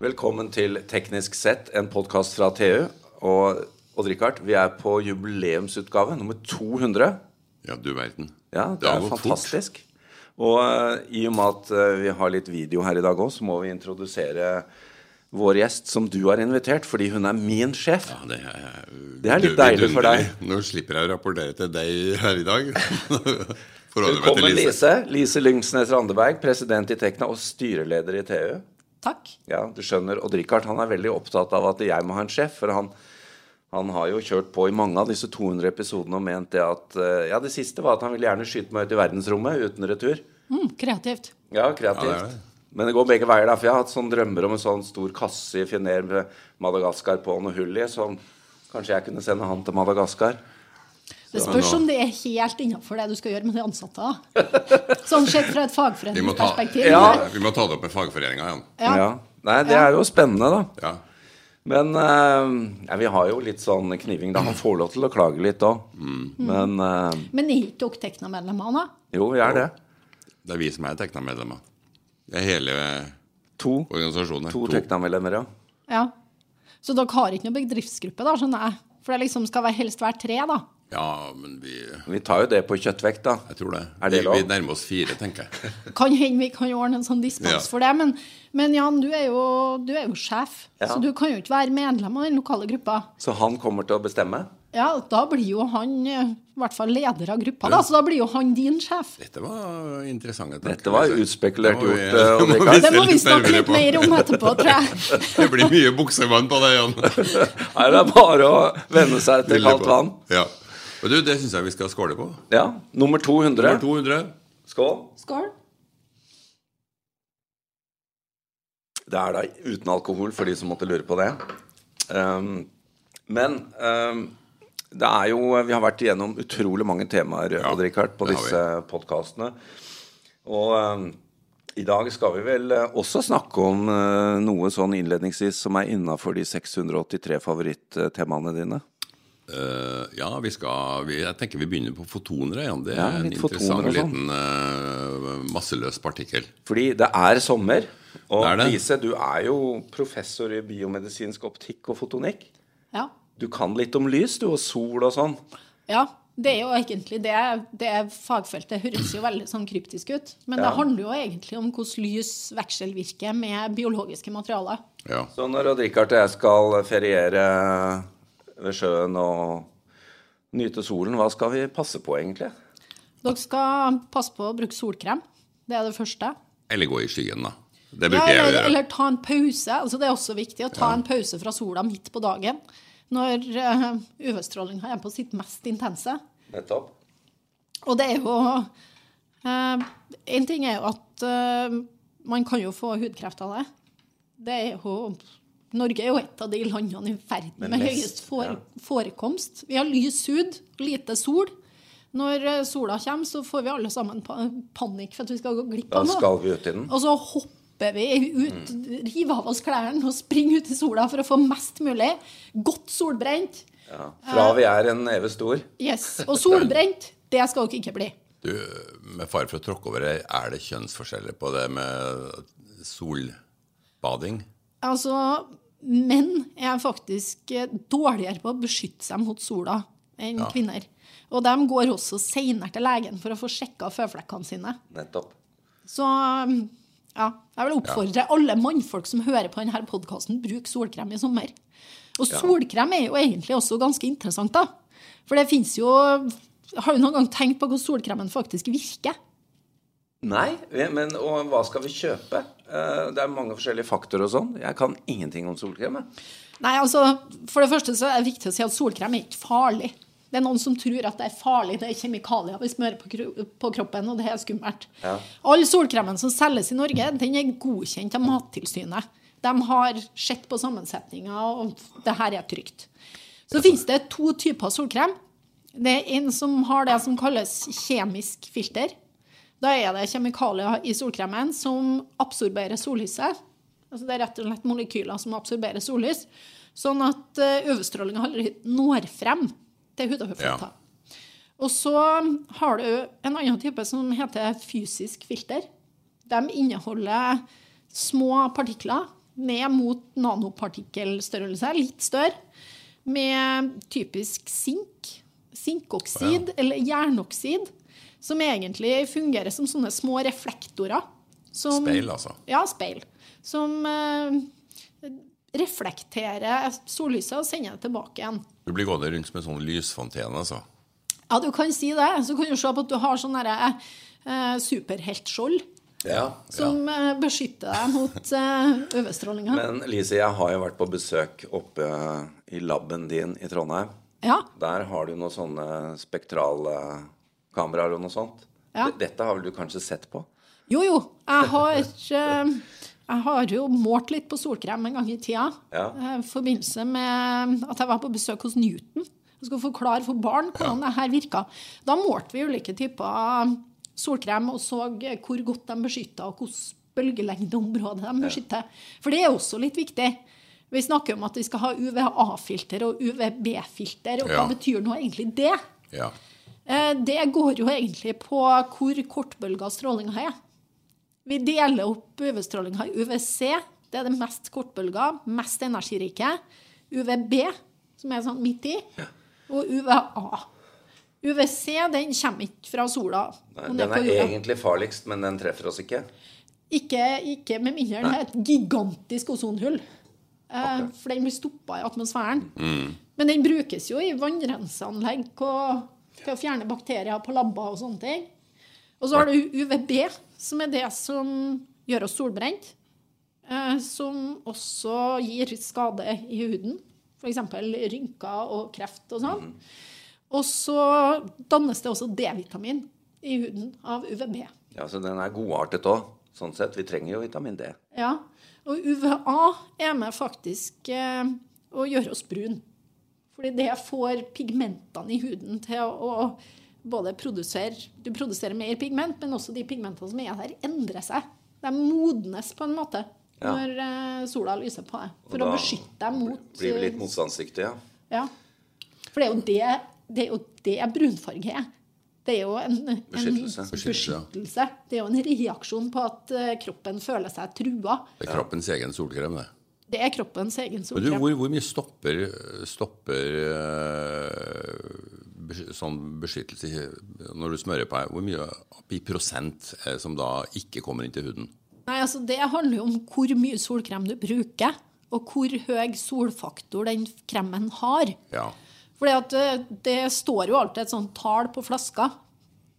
Velkommen til Teknisk sett, en podkast fra TU. Og Odd-Rikard, vi er på jubileumsutgave nummer 200. Ja, du verden. Ja, det, er fantastisk. Og uh, i og med at uh, vi har litt video her i dag òg, så må vi introdusere vår gjest som du har invitert, fordi hun er min sjef. Ja, det, er, det er litt deilig for deg. Nå slipper jeg å rapportere til deg her i dag. Velkommen, Lise. Lise Lyngsnes Randeberg, president i Tekna og styreleder i TU. Takk. Ja, du skjønner, Odd-Rikard han er veldig opptatt av at jeg må ha en sjef. For han, han har jo kjørt på i mange av disse 200 episodene og ment det at Ja, det siste var at han ville gjerne skyte meg ut i verdensrommet uten retur. Mm, kreativt. Ja, kreativt. Ja, det det. Men det går begge veier, da. For jeg har hatt sånne drømmer om en sånn stor kasse i Finer med Madagaskar på noe hull i. som kanskje jeg kunne sende han til Madagaskar. Det spørs om det er helt innafor det du skal gjøre med de ansatte. Sånn sett fra et fagforeningsperspektiv. Ja, vi må ta det opp med fagforeninga igjen. Ja. ja. Nei, det er jo spennende, da. Ja. Men uh, ja, vi har jo litt sånn kniving. da Han får lov til å klage litt òg. Mm. Men uh, Men er ikke dere Tekna-medlemmer, da? Jo, vi er det. Det er vi som er Tekna-medlemmer. Det er hele to, organisasjonen. To, to. Tekna-medlemmer, ja. ja. Så dere har ikke noen bedriftsgruppe, da, skjønner jeg? For det liksom skal helst være tre, da? Ja, men vi Vi tar jo det på kjøttvekt, da. Jeg tror det. Er det vi, vi nærmer oss fire, tenker jeg. kan hende vi kan ordne en sånn dispens ja. for det. Men, men, Jan, du er jo, du er jo sjef, ja. så du kan jo ikke være medlem av den lokale gruppa. Så han kommer til å bestemme? Ja, da blir jo han eh, i hvert fall leder av gruppa. da, Så da blir jo han din sjef. Dette var interessant. Dette var utspekulert gjort. Vi, uh, det må vi snakke litt mer om etterpå, tror jeg. det blir mye buksevann på det, Jan. Nei, det er bare å venne seg til kaldt vann. Ja. Og du, Det syns jeg vi skal skåle på. Ja. Nummer 200. Nummer 200. Skål. Skål. Det er da uten alkohol, for de som måtte lure på det. Um, men um, det er jo Vi har vært igjennom utrolig mange temaer ja, Richard, på disse podkastene. Og um, i dag skal vi vel uh, også snakke om uh, noe sånn innledningsvis som er innafor de 683 favorittemaene dine. Uh, ja, vi skal vi, Jeg tenker vi begynner på fotoner igjen. Det er ja, en interessant sånn. liten uh, masseløs partikkel. Fordi det er sommer. Og det er det. Lise, du er jo professor i biomedisinsk optikk og fotonikk. Ja. Du kan litt om lys, du, og sol og sånn. Ja, det er jo egentlig det. Det fagfeltet høres jo veldig sånn kryptisk ut. Men ja. det handler jo egentlig om hvordan lys vekselvirker med biologiske materialer. Ja. Så når Richard og jeg skal feriere ved sjøen og nyte solen, hva skal vi passe på, egentlig? Dere skal passe på å bruke solkrem. Det er det første. Eller gå i skyggen, da. Det bruker ja, jeg å gjøre. Eller ta en pause. Altså, det er også viktig å ta ja. en pause fra sola midt på dagen. Når uh, UV-strålinga er på sitt mest intense. Nettopp. Og det er jo uh, En ting er jo at eh, man kan jo få hudkreft av det. Det er jo Norge er jo et av de landene i verden med, med høyest fore, forekomst. Vi har lys hud, lite sol. Når eh, sola kommer, så får vi alle sammen panikk for at vi skal gå glipp av noe. Da skal vi ut i den. Og så hopper vi ut, mm. river av oss klærne og springer ut i sola for å få mest mulig. Godt solbrent. Ja, Fra vi er en neve stor. Yes. Og solbrent, det skal dere ikke bli. Du, Med fare for å tråkke over det, er det kjønnsforskjeller på det med solbading? Altså, menn er faktisk eh, dårligere på å beskytte seg mot sola enn ja. kvinner. Og de går også seinere til legen for å få sjekka føflekkene sine. Nettopp. Så mm, ja, jeg vil oppfordre ja. alle mannfolk som hører på denne podkasten, bruk solkrem i sommer. Og solkrem er jo egentlig også ganske interessant, da. For det fins jo Har du noen gang tenkt på hvordan solkremen faktisk virker? Nei, men og hva skal vi kjøpe? Eh, det er mange forskjellige faktorer og sånn. Jeg kan ingenting om solkrem. Nei, altså, For det første så er det viktig å si at solkrem er ikke farlig. Det er noen som tror at det er farlig. Det er kjemikalier vi smører på kroppen, og det er skummelt. Ja. All solkremen som selges i Norge, den er godkjent av Mattilsynet. De har sett på sammensetninga, og det her er trygt. Så finnes det to typer solkrem. Det er en som har det som kalles kjemisk filter. Da er det kjemikalier i solkremen som absorberer sollyset. Altså det er rett og slett molekyler som absorberer sollys, sånn at eh, UV-strålinga aldri når frem til hud og hårflata. Ja. Og så har du en annen type som heter fysisk filter. De inneholder små partikler ned mot nanopartikkelstørrelse, litt større, med typisk sink, sinkoksid ja. eller jernoksid, som egentlig fungerer som sånne små reflektorer. Som, speil, altså? Ja, speil. Som eh, reflekterer sollyset og sender det tilbake igjen. Du blir gående rundt med sånn lysfontene, altså? Ja, du kan si det. Så kan du se på at du har sånn derre eh, superheltskjold. Ja, som. Eh, beskytter deg mot eh, UV-strålinga. Men Lise, jeg har jo vært på besøk oppe i laben din i Trondheim. Ja. Der har du noen sånne spektrale kameraer og noe sånt. Ja. Dette har vel du kanskje sett på? Jo, jo. Jeg har, uh, jeg har jo målt litt på solkrem en gang i tida. Ja. I forbindelse med at jeg var på besøk hos Newton. Jeg skulle forklare for barn hvordan ja. det her virka. Da målte vi ulike typer solkrem og så hvor godt de beskytter, og hvilket bølgelengdeområde de beskytter. For det er også litt viktig. Vi snakker om at vi skal ha UVA-filter og UVB-filter, og hva ja. betyr nå egentlig det? Ja. Eh, det går jo egentlig på hvor kortbølga strålinga er. Vi deler opp UV-strålinga i UVC, det er det mest kortbølga, mest energirike. UVB, som er sånn midt i, og UVA. UVC den kommer ikke fra sola. Nei, den er egentlig farligst, men den treffer oss ikke? Ikke, ikke med mindre det er et gigantisk ozonhull. Eh, okay. For den blir stoppa i atmosfæren. Mm. Men den brukes jo i vannrenseanlegg til å fjerne bakterier på labber og sånne ting. Og så har du UVB, som er det som gjør oss solbrent. Eh, som også gir skade i huden. F.eks. rynker og kreft og sånn. Mm. Og så dannes det også D-vitamin i huden av UVB. Ja, Så den er godartet òg. Sånn sett. Vi trenger jo vitamin D. Ja. Og UVA er med faktisk eh, å gjøre oss brun. Fordi det får pigmentene i huden til å, å både produsere Du produserer mer pigment, men også de pigmentene som er der, endrer seg. De modnes på en måte ja. når eh, sola lyser på deg. For å beskytte deg mot Blir vi litt eh, motstandsdyktige, ja. ja. For det er jo det det er jo det brunfarge er. Det er jo en, en beskyttelse. beskyttelse. Det er jo en reaksjon på at uh, kroppen føler seg trua. Det er kroppens egen solkrem, det. Det er kroppens egen solkrem. Hvor, hvor, mye stopper, stopper uh, sånn beskyttelse når du smører på deg? Hvor mye i prosent som da ikke kommer inn til huden? Nei, altså Det handler jo om hvor mye solkrem du bruker, og hvor høy solfaktor den kremen har. Ja. For det, det, står jo alltid et sånt tall på flaska.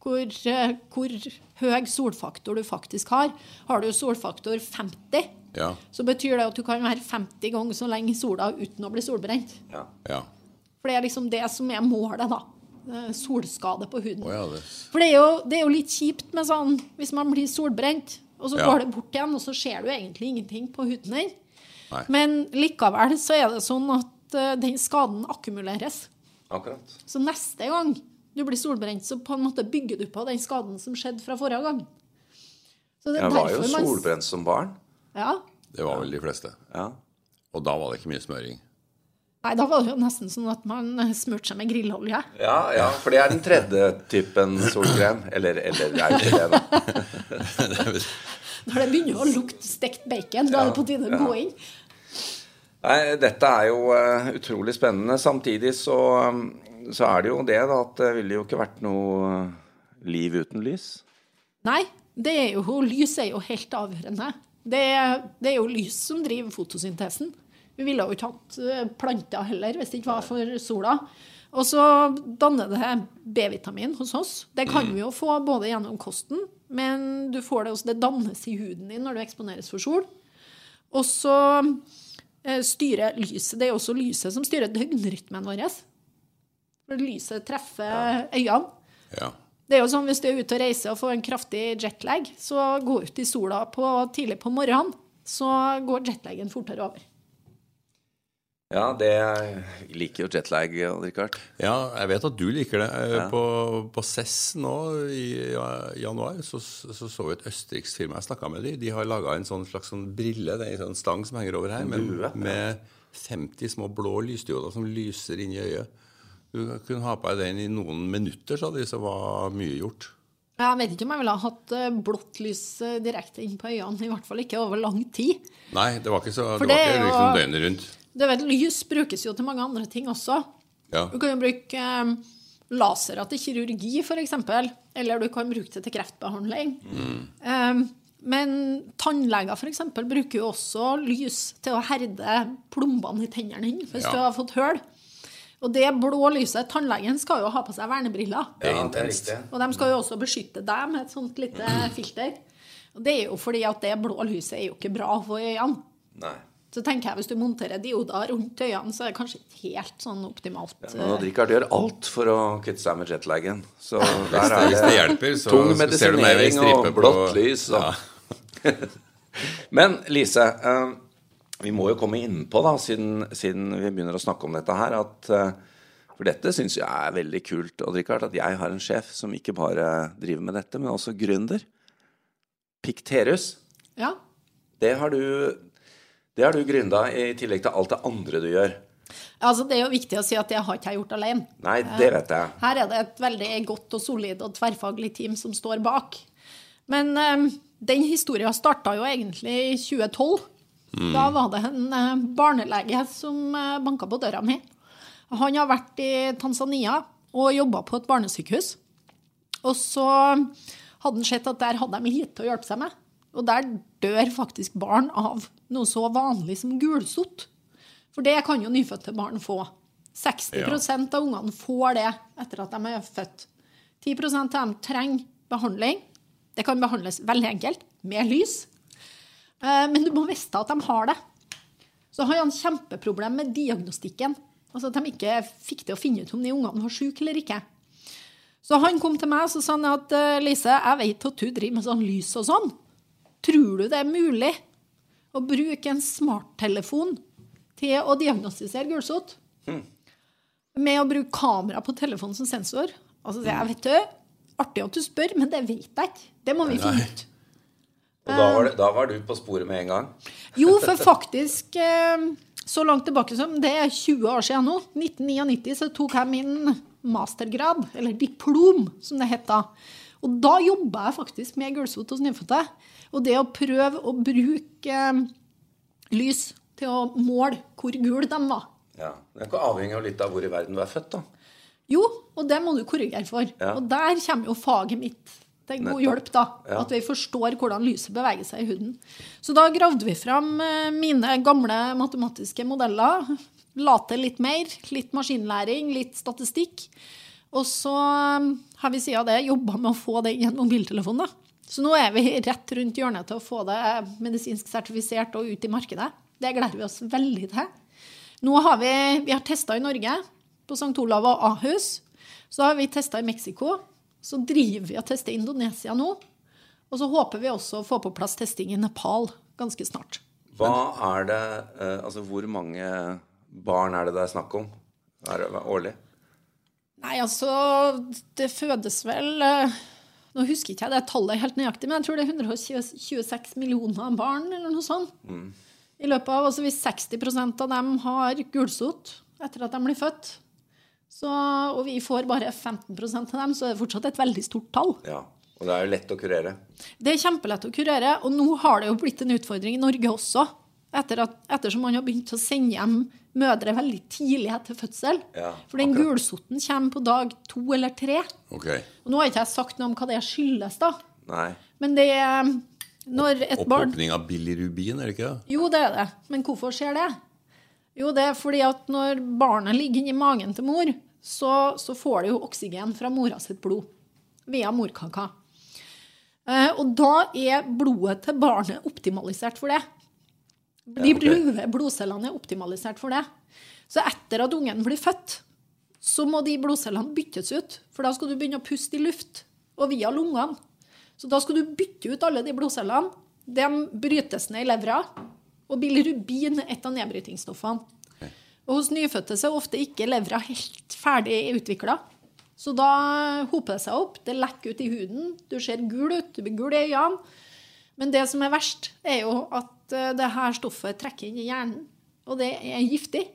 Hvor, eh, hvor, høy solfaktor du faktisk har. Har du solfaktor 50, ja. så betyr det at du kan være 50 ganger så lenge i sola uten å bli solbrent. Ja. Ja. For det er liksom det som er målet, da. Solskade på huden. Oh, det... For det er, jo, det er, jo, litt kjipt med sånn hvis man blir solbrent, og så går det bort igjen, og så ser du egentlig ingenting på huden din. Men likevel så er det sånn at uh, den skaden akkumuleres. Akkurat. Så neste gang du blir solbrent, så på en måte bygger du på den skaden som skjedde fra forrige gang. jeg var jo solbrent som barn. Ja. Det var vel de fleste. Ja. Og da var det ikke mye smøring? Nei, da var det jo nesten sånn at man smurte seg med grillolje. Ja, ja, for det er den tredje typen solkrem. Eller, eller det er ikke det, da. Når det begynner å lukte stekt bacon, da er det på tide å gå inn. Nei, dette er jo uh, utrolig spennende. Samtidig så, um, så, er det jo det da, at det ville jo ikke vært noe liv uten lys. Nei, det er jo, lys er jo helt avgjørende. Det, det er jo lys som driver fotosyntesen. Vi ville jo ikke hatt eh, planter heller hvis det ikke var for sola. Og så danner det B-vitamin hos oss. Det kan vi jo få både gjennom kosten, men du får det også, det dannes i huden din når du eksponeres for sol. Og så Eh, styrer lyset. Det er også lyset som styrer døgnrytmen vår. For lyset treffer øynene. Ja. Det er jo sånn Hvis du er ute og reiser og får en kraftig jetlag, så gå ut i sola på, tidlig på morgenen, så går jetlagen fortere over. Ja, det jeg liker jo jetlag, Richard. Ja, jeg vet at du liker det. Eh, ja. På, på CES nå i januar så så, så vi et østerriksk firma. Jeg snakka med dem. De har laga en sånn slags sånn brille, det er en sånn stang som henger over her, men med 50 små blå lysdioder som lyser inn i øyet. Du kunne ha på deg den i noen minutter, sa de, så var mye gjort. Jeg vet ikke om jeg ville ha hatt eh, blått lys eh, direkte inn på øynene. I hvert fall ikke over lang tid. Nei, det var ikke så det var det er ikke liksom døgnet rundt. Du vet, Lys brukes jo til mange andre ting også. Ja. Du kan jo bruke eh, lasere til kirurgi, f.eks. Eller du kan bruke det til kreftbehandling. Eh, men tannleger eksempel, bruker jo også lys til å herde plombene i tennene dine hvis Ja. du har fått høl. Og det blå lyset Tannlegen skal jo ha på seg vernebriller. Det er intenst. Og de skal jo også beskytte deg med et sånt lite filter. Og det er jo fordi at det blå lyset er jo ikke bra for øynene. Nei. Så tenker jeg hvis du monterer dioder rundt øynene, så er det kanskje ikke helt sånn optimalt. Men Richard gjør alt for å kutte seg med jetlagen. Så der er Hvis det hjelper, så tung medisinering og blått lys. Ja. Men Lise, eh, vi må jo komme innpå, da, siden, siden vi begynner å snakke om dette her, at eh, For dette syns jeg er veldig kult, Odd Rikard, at jeg har en sjef som ikke bare driver med dette, men også gründer. Pikterus. Ja. Det har du det har du gründa i tillegg til alt det andre du gjør. Altså, det er jo viktig å si at det har ikke jeg gjort alene. Nei, det vet jeg. Her er det et veldig godt og solid og tverrfaglig team som står bak. Men um, den historien starta jo egentlig i 2012. Da var det en eh, barnelege som uh, banka på døra mi. Han har vært i Tanzania og jobba på et barnesykehus. Og så hadde han sett at der hadde de lite å hjelpe seg med. Og der dør faktisk barn av noe så vanlig som gulsott. For det kan jo nyfødte barn få. 60 ja. av ungene får det etter at de er født. 10% av dem trenger behandling. Det kan behandles veldig enkelt, med lys. Men du må vite at de har det. Så har han kjempeproblem med diagnostikken. Altså at de ikke fikk til å finne ut om de ungene var syke eller ikke. Så han kom til meg og sa han at eh, Lise, jeg vet at du driver med sånn lys og sånn. Tror du det er mulig å bruke en smarttelefon til å diagnostisere gulsott? Med å bruke kamera på telefonen som sensor? Altså, jeg vet du, Artig at du spør, men det vet jeg ikke. Det må vi finne ut. Og da var, det, da var du på sporet med en gang? Jo, for faktisk eh, så langt tilbake som det er 20 år siden nå, 1999, så tok jeg min mastergrad, eller diplom, som det het da. Og da jobba jeg faktisk med gulsot hos nyfødte. Og det å prøve å bruke eh, lys til å måle hvor gul de var. Ja. Det er ikke avhengig av litt av hvor i verden du er født, da. Jo, og det må du korrigere for. Ja. Og der kommer jo faget mitt til god hjelp, da. Ja. At vi forstår hvordan lyset beveger seg i huden. Så da gravde vi fram eh, mine gamle matematiske modeller. La til litt mer. Litt maskinlæring, litt statistikk. Og så eh, har vi siden det jobba med å få det i en mobiltelefon, da. Så nå er vi rett rundt hjørnet til å få det medisinsk sertifisert og ut i markedet. Det gleder vi oss veldig til. Nå har vi, vi har testa i Norge, på St. Olav og Ahus. Så har vi testa i Mexico. Så driver vi og tester Indonesia nå. Og så håper vi også å få på plass testing i Nepal ganske snart. Hva er det eh, Altså, hvor mange barn er det det er snakk om er det årlig? Nei, altså Det fødes vel eh, Nå husker ikke jeg det tallet helt nøyaktig, men jeg tror det er 126 millioner barn eller noe sånt. I løpet av, altså Hvis 60% av dem har gulsott etter at de blir født, så, og vi får bare 15% av dem, så er det fortsatt et veldig stort tall. Ja. Og det er jo lett å kurere. Det er kjempelett å kurere, og nå har det jo blitt en utfordring i Norge også. Etter at, ettersom man har begynt å sende hjem mødre veldig tidlig etter fødsel. Ja, For den akkurat. gulsotten kommer på dag to eller tre. Okay. Og nå har ikke jeg sagt noe om hva det skyldes, da. Nei. Men det er når et barn Opphopning av bilirubin, er det ikke det? Jo, det er det. Men hvorfor skjer det? Jo, det er fordi at når barnet ligger inni magen til mor, så, så får det jo oksygen fra mora sitt blod via morkaka. Eh, og da er blodet til barnet optimalisert for det. De røde blodcellene er optimalisert for det. Så etter at ungen blir født, så må de blodcellene byttes ut. For da skal du begynne å puste i luft, og via lungene. Så da skal du bytte ut alle de blodcellene. De brytes ned i levra. Og bilirubin er et av nedbrytingsstoffene. Og hos nyfødte er ofte ikke levra helt ferdig utvikla. Så da hoper det seg opp, det lekker ut i huden, du ser gul ut, du blir gul i øynene. Men det som er verst, er jo at eh, det her stoffet trekker inn i hjernen, og det er giftig.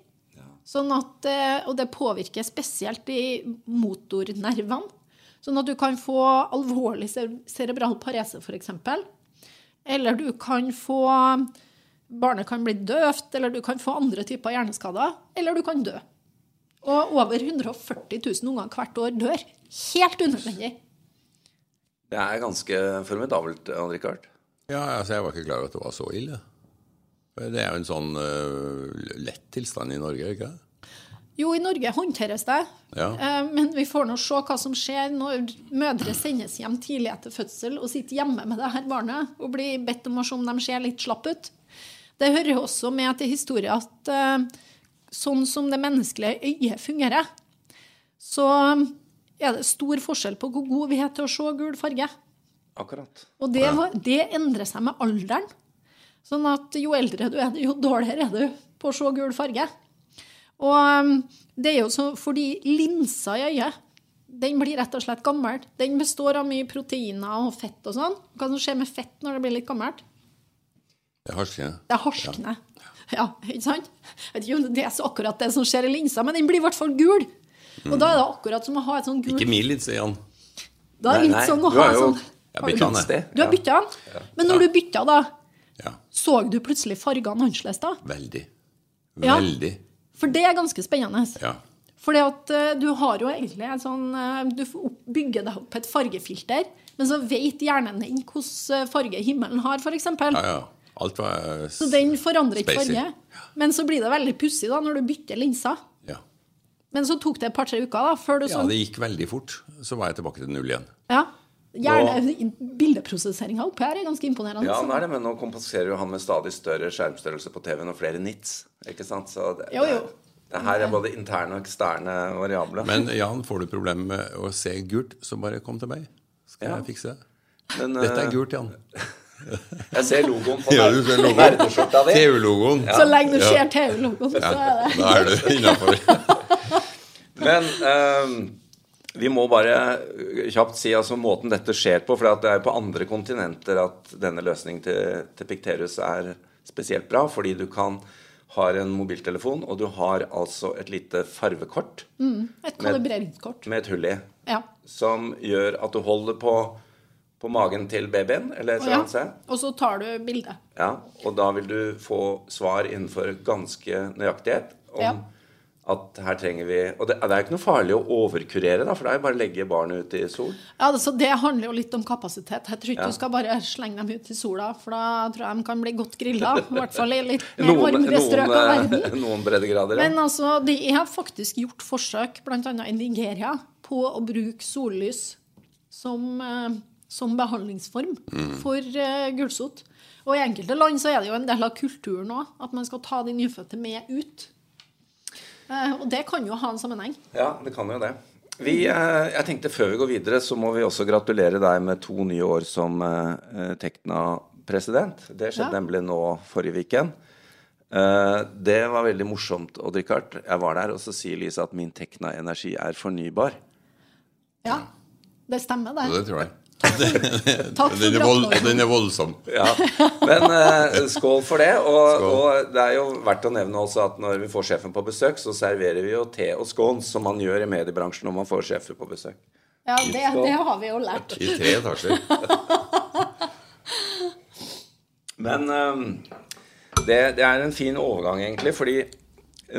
Sånn at, eh, og det påvirker spesielt i motornervene. Sånn at du kan få alvorlig cerebral parese, f.eks. Eller du kan få Barnet kan bli døvt, eller du kan få andre typer hjerneskader. Eller du kan dø. Og over 140 000 unger hvert år dør. Helt unødvendig. Det er ganske formidabelt, Ann-Rikard. Ja, altså jeg var ikke klar over at det var så ille. Det er jo en sånn uh, lett tilstand i Norge, ikke det? Jo, i Norge håndteres det. Ja. Uh, men vi får nå se hva som skjer når mødre sendes hjem tidlig etter fødsel og sitter hjemme med det her barnet og blir bedt om å se om de ser litt slapp ut. Det hører også med til historien at uh, sånn som det menneskelige øyet fungerer, så er det stor forskjell på hvor god vi er til å se gul farge. Akkurat. Og det, det endrer seg med alderen. Sånn at jo eldre du er, jo dårligere er du på å se gul farge. Og um, det er jo så fordi linsa i øyet den blir rett og slett gammel. Den består av mye proteiner og fett og sånn. Hva som skjer med fett når det blir litt gammelt? Det er harskende. Det harskner. Ja. ja, ikke sant? Jeg vet ikke om det er så akkurat det som skjer i linsa, men den blir i hvert fall gul. Og da er det akkurat som å ha et sånn gul Ikke min linse, Jan. Da er det litt sånn å du ha har jo sånn Jeg bytta den. Du har bytta den? Men når du bytta, da, Ja. så du plutselig fargene annerledes da? Veldig. Ja. Veldig. For det er ganske spennende. Ja. Fordi at eh, du har jo egentlig en sånn eh, Du bygger deg opp et fargefilter, men så vet hjernen din hvilken farge himmelen har, f.eks. ja, ja. Alt var eh, Så den forandrer ikke farge. Men så blir det veldig pussig da når du bytter linser. ja. Men så tok det et par-tre uker da, før du ja, sånn det gikk veldig fort. Så var jeg tilbake til null igjen. Ja. Gjerne Bildeprosesseringa oppi her er ganske imponerende. Ja, nei, nå er men nå kompenserer jo han med stadig større skjermstørrelse på TV-en og flere nits. Ikke sant? Så det, Jo, jo. Det, det her er både interne og eksterne variabler. Men Jan, får du problemer med å se gult, så bare kom til meg. Skal Ja. jeg fikse det. Men, Dette er eh, gult, Jan. Jeg ser logoen på Ja, nerdeskjorta di. TV-logoen. Så lenge du Ja. ser TV-logoen, så er det Da er du innafor. Men um, vi må bare kjapt si altså måten dette skjer på. For det er på andre kontinenter at denne løsningen til, til Picterus er spesielt bra. Fordi du kan har en mobiltelefon, og du har altså et lite farvekort et kalibreringskort. med et hull i. Ja. Som gjør at du holder på, på magen til babyen, eller et eller annet sted. og så tar du bildet. Ja, og da vil du få svar innenfor ganske nøyaktighet om Ja. at her trenger vi Og det, det er ikke noe farlig å overkurere, da, for det er jo bare å legge barnet ut i sol. Ja, altså, Det handler jo litt om kapasitet. Jeg tror ikke Ja. du skal bare slenge dem ut i sola, for da tror jeg de kan bli godt grilla. I hvert fall i litt mer varmere strøk av verden. eh, noen breddegrader. Ja. Men altså, det er faktisk gjort forsøk, bl.a. i Nigeria, på å bruke sollys som, eh, som behandlingsform for uh, gulsott. Og i enkelte land så er det jo en del av kulturen òg, at man skal ta de nyfødte med ut. Uh, og det kan jo ha en sammenheng. ja, det kan jo det. Vi, eh, jeg tenkte Før vi går videre, så må vi også gratulere deg med to nye år som eh, Tekna-president. Det skjedde Ja. nemlig nå forrige. Eh, det var veldig morsomt, Odd Rikard. Jeg var der, og så sier Lisa at min Tekna-energi er fornybar. Ja, det stemmer, det. det tror jeg. Takk for Den er, vold, den er voldsom. Ja, Men uh, skål for det. Og, Skål. og det er jo verdt å nevne også at når vi får sjefen på besøk, så serverer vi jo te og scones, som man gjør i mediebransjen når man får sjefer på besøk. Ja, det, det har vi jo lært. I tre etasjer. Men um, det, det er en fin overgang, egentlig, fordi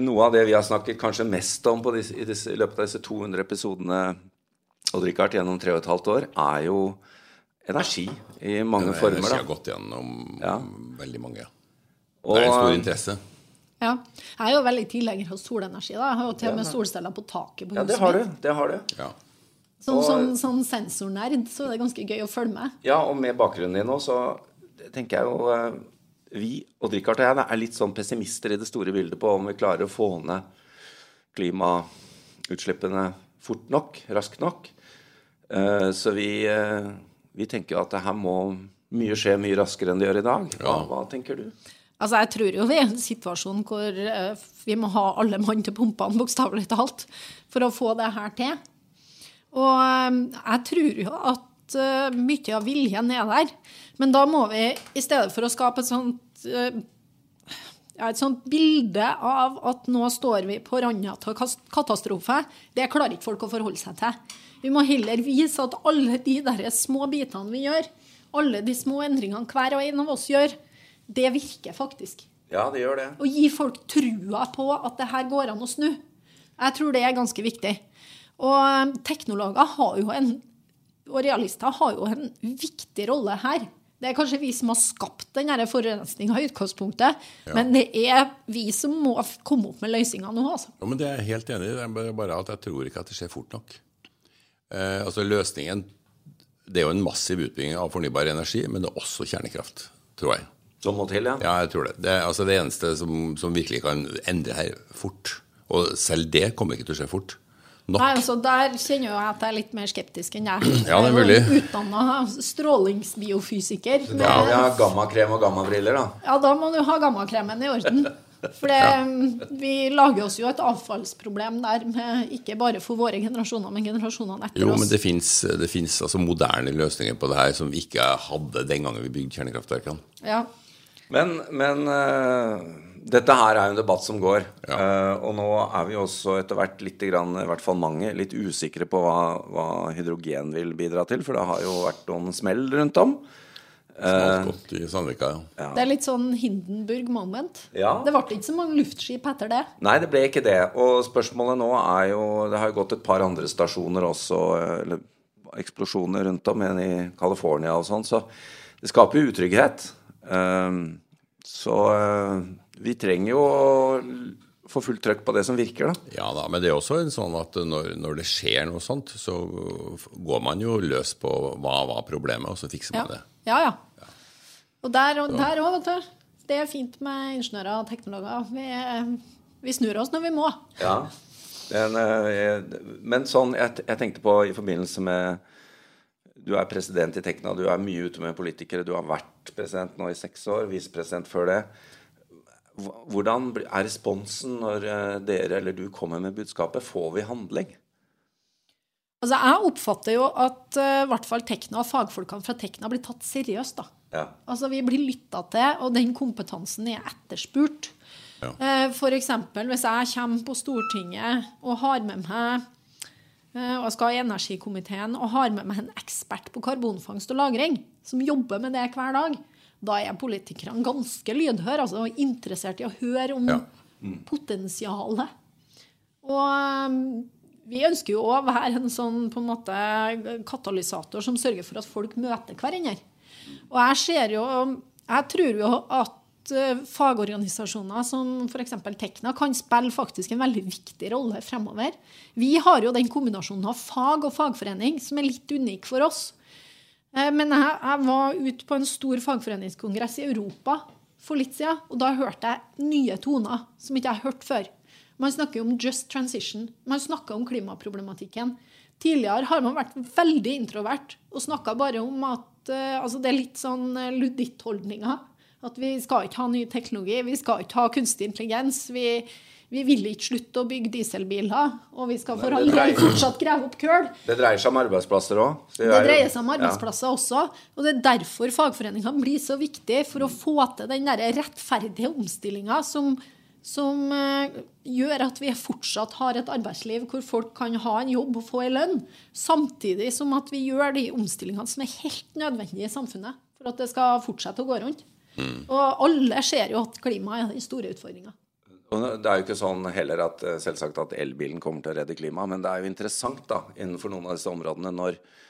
noe av det vi har snakket kanskje mest om på disse, i, disse, i løpet av disse 200 episodene Odd Rikard, gjennom tre og et halvt år, er jo energi i mange former. Energi har gått gjennom Ja. veldig mange. Og, Det er en stor interesse. Ja. Jeg er jo veldig tilhenger av solenergi. da. Jeg har jo til og med solceller på taket på ja, det har du. Det har du. Ja. Som, som, som sensornerd så er det ganske gøy å følge med. Ja, og med bakgrunnen din nå, så tenker jeg jo eh, Vi, Odd Rikard og jeg, er litt sånn pessimister i det store bildet på om vi klarer å få ned klimautslippene fort nok, raskt nok. Eh, Så vi, eh, vi tenker jo at det her må mye skje mye raskere enn det gjør i dag. Hva, Ja. hva tenker du? Altså, Jeg tror jo vi er i en situasjon hvor eh, vi må ha alle mann til pumpene, bokstavelig talt, for å få det her til. Og jeg tror jo at mye av viljen er der. Men da må vi, i stedet for å skape et sånt ja, et sånt bilde av at nå står vi på randa til katastrofe, det klarer ikke folk å forholde seg til. Vi må heller vise at alle de der små bitene vi gjør, alle de små endringene hver og en av oss gjør, det virker faktisk. Ja, det gjør det. Å gi folk trua på at det her går an å snu. Jeg tror det er ganske viktig. Og um, teknologer har jo en, og realister har jo en viktig rolle her. Det er kanskje vi som har skapt den forurensninga i utgangspunktet, ja. men det er vi som må komme opp med løsninger nå. altså. Ja, men Det er jeg helt enig i. Det er bare at jeg tror ikke at det skjer fort nok. Eh, altså Løsningen Det er jo en massiv utbygging av fornybar energi, men det er også kjernekraft, tror jeg. Som må til, ja? Ja, jeg tror det. Det er altså det eneste som, som virkelig kan endre her fort. Og selv det kommer ikke til å skje fort. Nok. Nei, altså Der kjenner jeg at jeg er litt mer skeptisk enn jeg. Ja, det er mulig. Utdanna strålingsbiofysiker. Med, ja, ha gammakrem og gammabriller, da. Ja, da må du ha gammakremen i orden. For det, vi lager oss jo et avfallsproblem der, med, ikke bare for våre generasjoner, men generasjonene etter oss. Jo, men det fins altså moderne løsninger på det her som vi ikke hadde den gangen vi bygde kjernekraftverkene. Ja. Men, men uh dette her er jo en debatt som går. Ja. Uh, og nå er vi også etter hvert litt, grann, i hvert fall mange, litt usikre på hva, hva, hydrogen vil bidra til. For det har jo vært noen smell rundt om. Uh, i Sandvika, ja. ja. Det er litt sånn Hindenburg moment. Ja. Det ble ikke så mange luftskip etter det. Nei, det ble ikke det. Og spørsmålet nå er jo Det har jo gått et par andre stasjoner også, eller eksplosjoner rundt om, en i California og sånn, så det skaper jo utrygghet. Uh, så vi trenger jo å få fullt trøkk på det som virker, da. Ja da, men det er også sånn at når, når, det skjer noe sånt, så går man jo løs på hva var problemet, og så fikser man ja. det. Ja, ja. Og der òg, vet du. Det er fint med ingeniører og teknologer. Vi, vi snur oss når vi må. Ja. Men, eh, men sånn jeg, jeg, tenkte på i forbindelse med Du er president i Tekna, du er mye ute med politikere. Du har vært president nå i seks år, visepresident før det. Hvordan er responsen når eh, dere eller du kommer med budskapet? Får vi handling? Altså, Jeg oppfatter jo at uh, hvert fall Tekna og fagfolkene fra Tekna blir tatt seriøst. da. Ja. Altså, Vi blir lytta til, og den kompetansen er etterspurt. Ja. Uh, F.eks. hvis jeg kommer på Stortinget og har med meg uh, og skal i energikomiteen og har med meg en ekspert på karbonfangst og -lagring, som jobber med det hver dag, da er politikerne ganske lydhøre altså, og interessert i å høre om ja. mm. potensialet. Og vi ønsker jo å være en sånn en måte katalysator som sørger for at folk møter hverandre. Og jeg ser jo Jeg tror jo at uh, fagorganisasjoner som f.eks. Tekna kan spille faktisk en veldig viktig rolle fremover. Vi har jo den kombinasjonen av fag og fagforening som er litt unik for oss. Eh, men jeg, jeg var ute på en stor fagforeningskongress i Europa for litt siden, og da hørte jeg nye toner som ikke jeg har hørt før. Man snakker om just transition. Man snakker om klimaproblematikken. Tidligere har man vært veldig introvert og snakka bare om at uh, altså Det er litt sånn uh, ludittholdninger. At vi skal ikke ha ny teknologi, vi skal ikke ha kunstig intelligens. Vi, vi vil ikke slutte å bygge dieselbiler, og vi skal for all del fortsatt grave opp kull. Det dreier seg om arbeidsplasser òg. Det, det, dreier seg om arbeidsplasser ja. også. Og det er derfor fagforeningene blir så viktige, for å få til den der rettferdige omstillinga som, som uh, gjør at vi fortsatt har et arbeidsliv hvor folk kan ha en jobb og få en lønn, samtidig som at vi gjør de omstillingene som er helt nødvendige i samfunnet for at det skal fortsette å gå rundt. Mm. Og alle ser jo at klimaet er den store utfordringa. Det er jo ikke sånn heller at eh, selvsagt at elbilen kommer til å redde klimaet, men det er jo interessant da, innenfor noen av disse områdene når eh,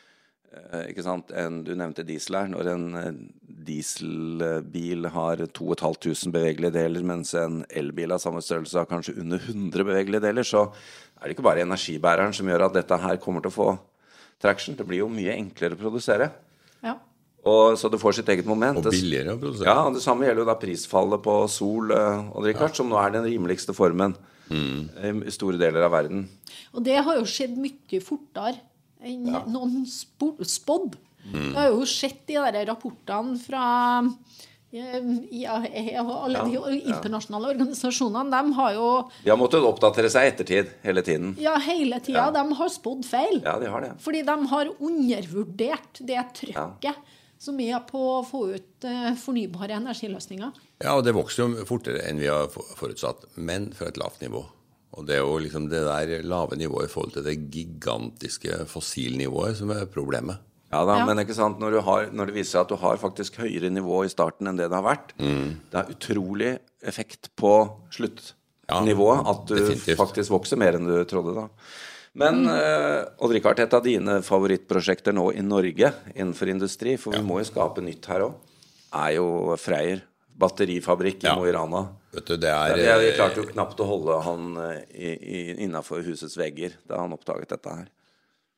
en, Du nevnte diesel her. Når en eh, dieselbil har 2500 bevegelige deler, mens en elbil av samme størrelse har kanskje under 100 bevegelige deler, så er det ikke bare energibæreren som gjør at dette her kommer til å få traction. Det blir jo mye enklere å produsere. Ja. Og, så det får sitt eget moment. Og billigere å produsere. Ja, Det samme gjelder jo da prisfallet på sol uh, og Richard, ja. som nå er den rimeligste formen mm. i store deler av verden. Og det har jo skjedd mye fortere enn ja. noen spådd. Mm. Det har jo sett de der rapportene fra IAE og alle ja, de internasjonale organisasjonene, de har jo De har måttet oppdatere seg i ettertid hele tiden. Ja, hele tida. Ja. De har spådd feil. Ja, de har det. Fordi de har undervurdert det trykket. Ja som er på å få ut uh, fornybare energiløsninger. Ja, og det vokser jo fortere enn vi har forutsatt, men fra et lavt nivå. Og det er jo liksom det der lave nivået i forhold til det gigantiske fossilnivået som er problemet. Ja da, Ja. men ikke sant, når, du har, når det viser seg at du har faktisk høyere nivå i starten enn det det har vært, det er utrolig effekt på sluttnivået. Ja, at du definitivt. faktisk vokser mer enn du trodde da. Men eh, Odd-Rikard, et av dine favorittprosjekter nå i Norge innenfor industri, for vi må jo skape nytt her òg, er jo Freyr. Batterifabrikk i Ja. Mo i Rana. Vet du, det er ja, vi klarte jo knapt å holde han eh, innafor husets vegger da han oppdaget dette her.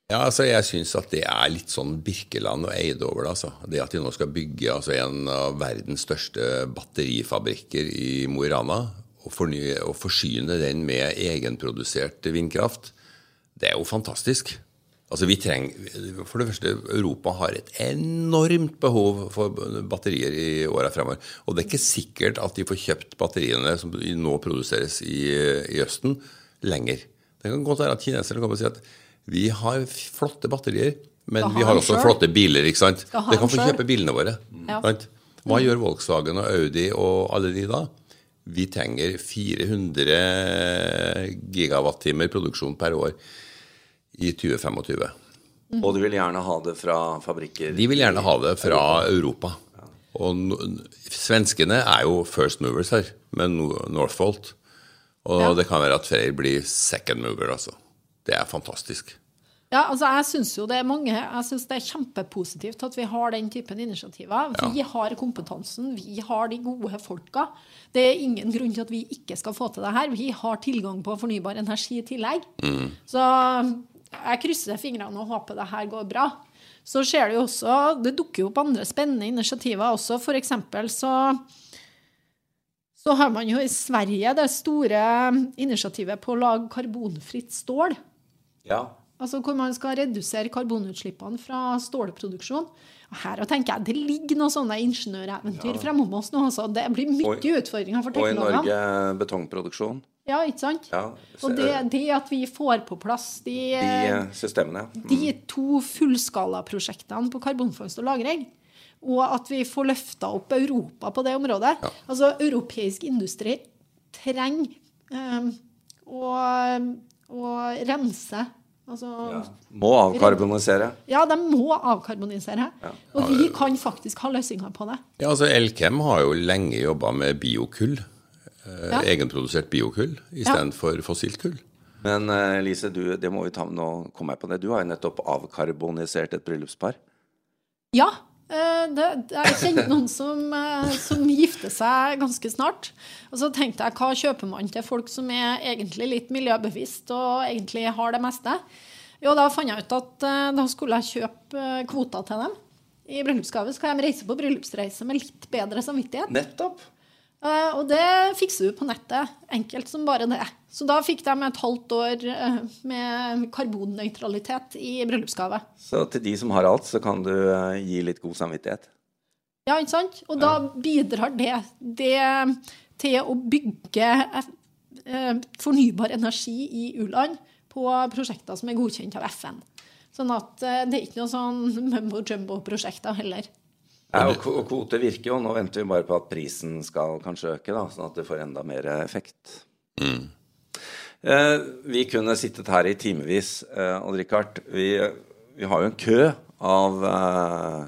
Ja, altså Jeg syns at det er litt sånn Birkeland og Eide over det. altså. Det at de nå skal bygge altså, en av verdens største batterifabrikker i Mo i Rana, og, og forsyne den med egenprodusert vindkraft, det er jo fantastisk. Altså vi trenger, For det første, Europa har et enormt behov for batterier i åra fremover. Og det er ikke sikkert at de får kjøpt batteriene som nå produseres i, i Østen, lenger. Det kan godt være at kineserne kommer og sier at vi har flotte batterier, men vi har også selv. flotte biler. ikke sant? De kan få kjøpe bilene våre. Ja. sant? Hva gjør Volkswagen og Audi og alle de da? Vi trenger 400 gigawattimer produksjon per år i 2025. Og du vil gjerne ha det fra fabrikker De vil gjerne ha det fra Europa. Og no, svenskene er jo first movers her, med Northvolt. Og Ja. det kan være at Freyr blir second mover, altså. Det er fantastisk. Ja, altså jeg synes jo det er mange Jeg synes det er kjempepositivt at vi har den typen initiativer. Vi har kompetansen, vi har de gode folka. Det er ingen grunn til at vi ikke skal få til det her. Vi har tilgang på fornybar energi i tillegg. Så jeg krysser fingrene og håper det her går bra. Så skjer det jo også Det dukker jo opp andre spennende initiativer også. For eksempel så så har man jo i Sverige det store initiativet på å lage karbonfritt stål. Ja. Altså hvor man skal redusere karbonutslippene fra stålproduksjon. Og Her tenker jeg det ligger noen sånne ingeniøreventyr fremme oss nå. Altså. Det blir mye Og- utfordringer for Og i. Norge betongproduksjon. Ja, ikke sant? Ja, Og det, det at vi får på plass de, De eh, systemene. Mm. de to fullskalaprosjektene på karbonfangst og -lagring, og at vi får løfta opp Europa på det området Altså, europeisk industri trenger um, å, å rense. Altså Må avkarbonisere. Ja, de må avkarbonisere. Og vi kan faktisk ha løsninger på det. Ja, altså Elkem har jo lenge jobba med biokull. Eh, Ja. Egenprodusert biokull istedenfor fossilt kull. Men eh, Lise, du, det må vi ta med nå. Kom jeg på det. Du har jo nettopp avkarbonisert et bryllupspar. Ja. eh, Det, det- jeg kjenner noen som, som gifter seg ganske snart. Og så tenkte jeg, hva kjøper man til folk som er egentlig litt miljøbevisst og egentlig har det meste? Jo, da fant jeg ut at da skulle jeg kjøpe kvoter til dem. I bryllupsgave så kan de reise på bryllupsreise med litt bedre samvittighet. Nettopp! Eh, og det fikser du på nettet. Enkelt som bare det. Så da fikk de et halvt år eh, med karbonnøytralitet i bryllupsgave. Så til de som har alt, så kan du eh, gi litt god samvittighet. Ja, ikke sant? Og da bidrar det, det til å bygge fornybar energi i u-land på prosjekter som er godkjent av FN. Sånn at det er ikke noe sånn mumbo jumbo-prosjekter heller. Ja, og og kvote virker jo. Nå venter vi bare på at prisen skal kanskje øke, da, sånn at det får enda mer effekt. Eh, vi kunne sittet her i timevis, eh, Odd Rikard. Vi, vi har jo en kø av eh,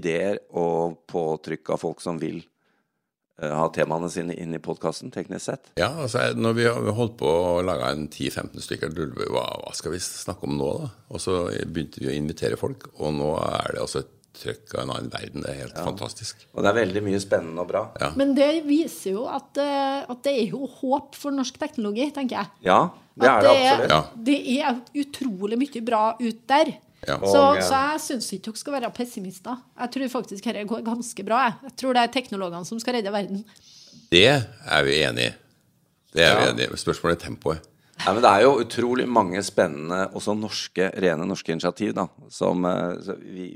ideer og påtrykk av folk som vil eh, ha temaene sine inn i podkasten, teknisk sett. Ja, altså når vi har holdt på å lage en 10-15 stykker, hva, hva skal vi snakke om nå, da? Og så begynte vi å invitere folk, og nå er det altså et trøkk av en annen verden. Det er helt fantastisk. Og det er veldig mye spennende og bra. Ja. Men det viser jo at, eh, at det er jo håp for norsk teknologi, tenker jeg. Ja, det er At det absolutt. Ja. Det er utrolig mye bra ut der. Ja. Så, så jeg syns ikke dere skal være pessimister. Jeg tror faktisk dette går ganske bra. Jeg, jeg tror det er teknologene som skal redde verden. Det er vi enig i. Det er vi Ja. enig i. Spørsmålet er tempoet. Nei, men Det er jo utrolig mange spennende, også norske, rene norske initiativ. da, som eh, så vi,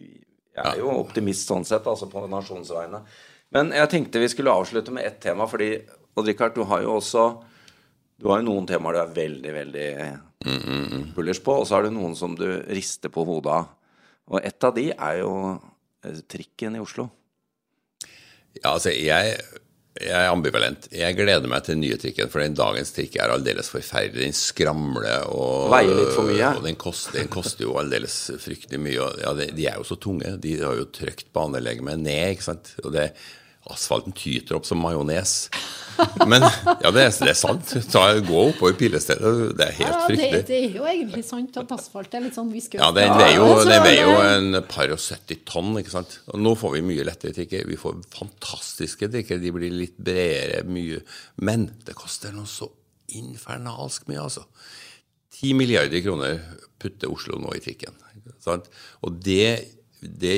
Jeg er jo optimist sånn sett, altså på nasjonens vegne. Men jeg tenkte vi skulle avslutte med ett tema, fordi Odd Rikard, du har jo også du har jo noen temaer du er veldig, veldig bullers på, og så har du noen som du rister på hodet av. Og ett av de er jo eh, trikken i Oslo. Ja, altså jeg Jeg er ambivalent. Jeg gleder meg til den nye trikken, for den dagens trikk er aldeles forferdelig. Den skramler og Veier litt for mye. Og den koster, den koster jo aldeles fryktelig mye. Og, ja, de, de er jo så tunge. De har jo trykt banelegemet ned, ikke sant. Og det, asfalten tyter opp som majones. Men ja, det er, det er sant. Ta, gå oppover pilestedet. Det er helt Ja, det, fryktelig. det er jo egentlig sant at asfalt er litt sånn viskøst. Ja, den veier jo, så veier jo en par og 70 tonn, ikke sant. Og nå får vi mye lettere trikker. Vi får fantastiske trikker. De blir litt bredere, mye Men det koster noe så infernalsk mye, altså. 10 milliarder kroner putter Oslo nå i trikken. Sant? Og det, det,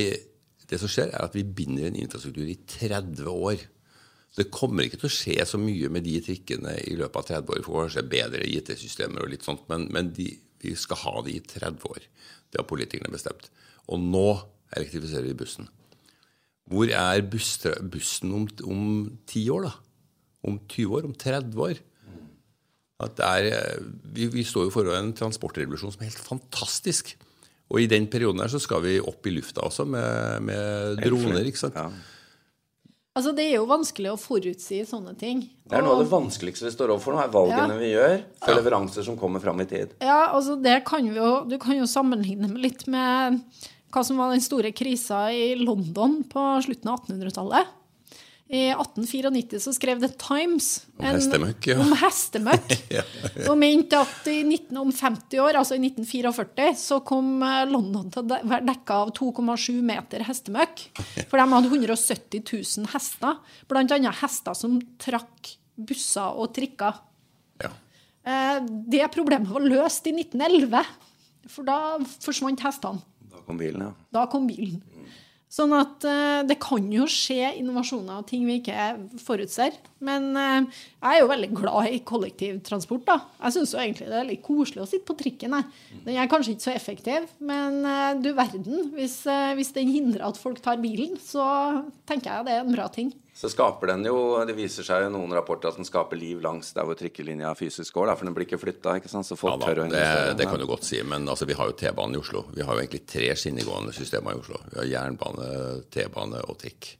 det som skjer, er at vi binder en infrastruktur i 30 år. Det kommer ikke til å skje så mye med de trikkene i løpet av 30 år. Vi får kanskje bedre IT-systemer og litt sånt, men, men de, vi skal ha de i 30 år. Det har politikerne bestemt. Og nå elektrifiserer vi bussen. Hvor er bussen om, om 10 år, da? Om 20 år? Om 30 år? At det er, eh, vi, vi står jo foran en transportrevolusjon som er helt fantastisk. Og i den perioden her så skal vi opp i lufta også med, med droner. ikke sant? Ja. Altså, det er jo vanskelig å forutsi sånne ting. Det er noe av det vanskeligste vi står overfor nå, er valgene Ja. vi gjør for leveranser som kommer fram i tid. Ja, altså det kan vi jo, Du kan jo sammenligne med litt med hva som var den store krisa i London på slutten av 1800-tallet. I 1894 så skrev The Times Om hestemøkk, ja. om hestemøkk. Og mente at i 19, om 50 år, altså i 1944, så kom eh, London til å være dekka av 2,7 meter hestemøkk. For de hadde 170 000 hester. Annet hester som trakk busser og trikker. Ja. Eh, Det problemet var løst i 1911, for da forsvant hestene. Da kom bilen, ja. Da kom bilen. Sånn at eh, det kan jo skje innovasjoner og ting vi ikke forutser. Men eh, jeg er jo veldig glad i kollektivtransport. da. Jeg syns egentlig det er litt koselig å sitte på trikken. Den er kanskje ikke så effektiv, men eh, du verden. Hvis, hvis den hindrer at folk tar bilen, så tenker jeg det er en bra ting. Så skaper den jo Det viser seg jo noen rapporter at den skaper liv langs der hvor trikkelinja fysisk går, da, for den blir ikke flytta, ikke sant, så Ja, da, tør å det, investere. det kan du godt si, men altså, vi har jo T-banen i Oslo. Vi har jo egentlig tre skinnegående systemer i Oslo. Vi har jernbane, T-bane og trikk.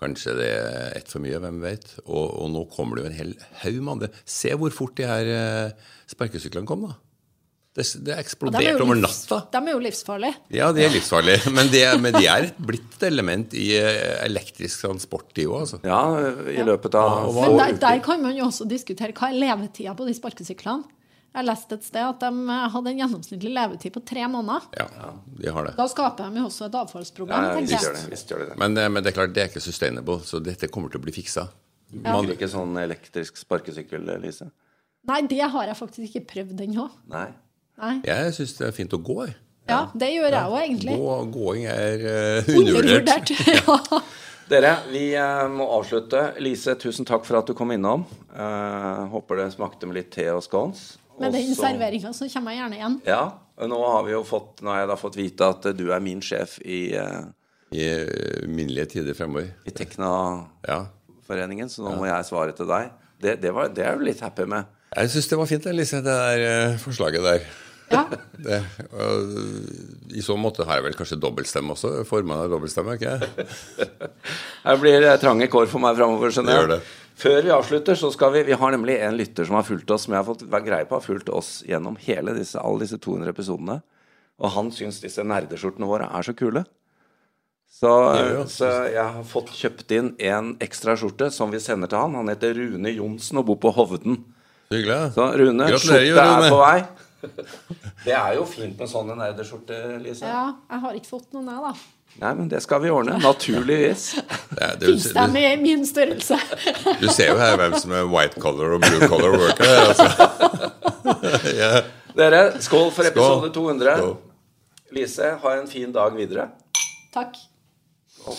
Kanskje det er ett for mye, hvem vet. Og, og nå kommer det jo en hel haug med andre. Se hvor fort de her eh, sparkesyklene kom, da. Det, det er eksploderte de over natta. De er jo livsfarlige. Ja, de er livsfarlige, men de, er- men de er blitt et element i eh, elektrisk transport, de òg, altså. Ja, i løpet av ja. få Men der, der kan man jo også diskutere hva er levetida på de sparkesyklene. Jeg leste et sted at de hadde en gjennomsnittlig levetid på tre måneder. Ja, de har det. Da skaper de jo også et avfallsproblem, Ja, visst tenker gjør det. Visst gjør det. Men, eh, men det er klart, det er ikke sustainable, så dette kommer til å bli fiksa. Man bruker ikke sånn elektrisk sparkesykkel, Lise? Nei, det har jeg faktisk ikke prøvd ennå. Nei. Jeg syns det er fint å gå. jeg. Ja, det gjør jeg jo egentlig. Gå, gåing er uh, undervurdert. Ja. Dere, vi eh, må avslutte. Lise, tusen takk for at du kom innom. Eh, håper det smakte med litt te og scones. Med den serveringa så kommer jeg gjerne igjen. Ja. Nå har vi jo fått, nå har jeg da fått vite at du er min sjef i, eh, I minnelige tider fremover. i Tekna-foreningen, Ja. så nå må jeg svare til deg. Det, det, var, det er du litt happy med. Jeg syns det var fint, Lise, det der forslaget der. Ja. Det, I så måte har jeg vel kanskje dobbeltstemme også. Formann har dobbeltstemme, ikke jeg? Her blir det trange kår for meg framover, skjønner jeg. Før vi avslutter, så skal vi Vi har nemlig en lytter som har fulgt oss, som jeg har fått greie på har fulgt oss gjennom hele disse, alle disse 200 episodene. Og han syns disse nerdeskjortene våre er så kule. Så, Ja, så jeg har fått kjøpt inn en ekstra skjorte som vi sender til han. Han heter Rune Johnsen og bor på Hovden. Hyggelig. Så Rune, skjorte er på vei. det er jo fint med sånne nerderskjorter, Lise. Ja, jeg har ikke fått noen, jeg, da. Nei, men det skal vi ordne. Naturligvis. Ja, det, Fins i min størrelse? du ser jo her hvem som er white color og blue color worker. Altså. yeah. Dere, skål for episode 200. Lise, ha en fin dag videre. Takk. Skål.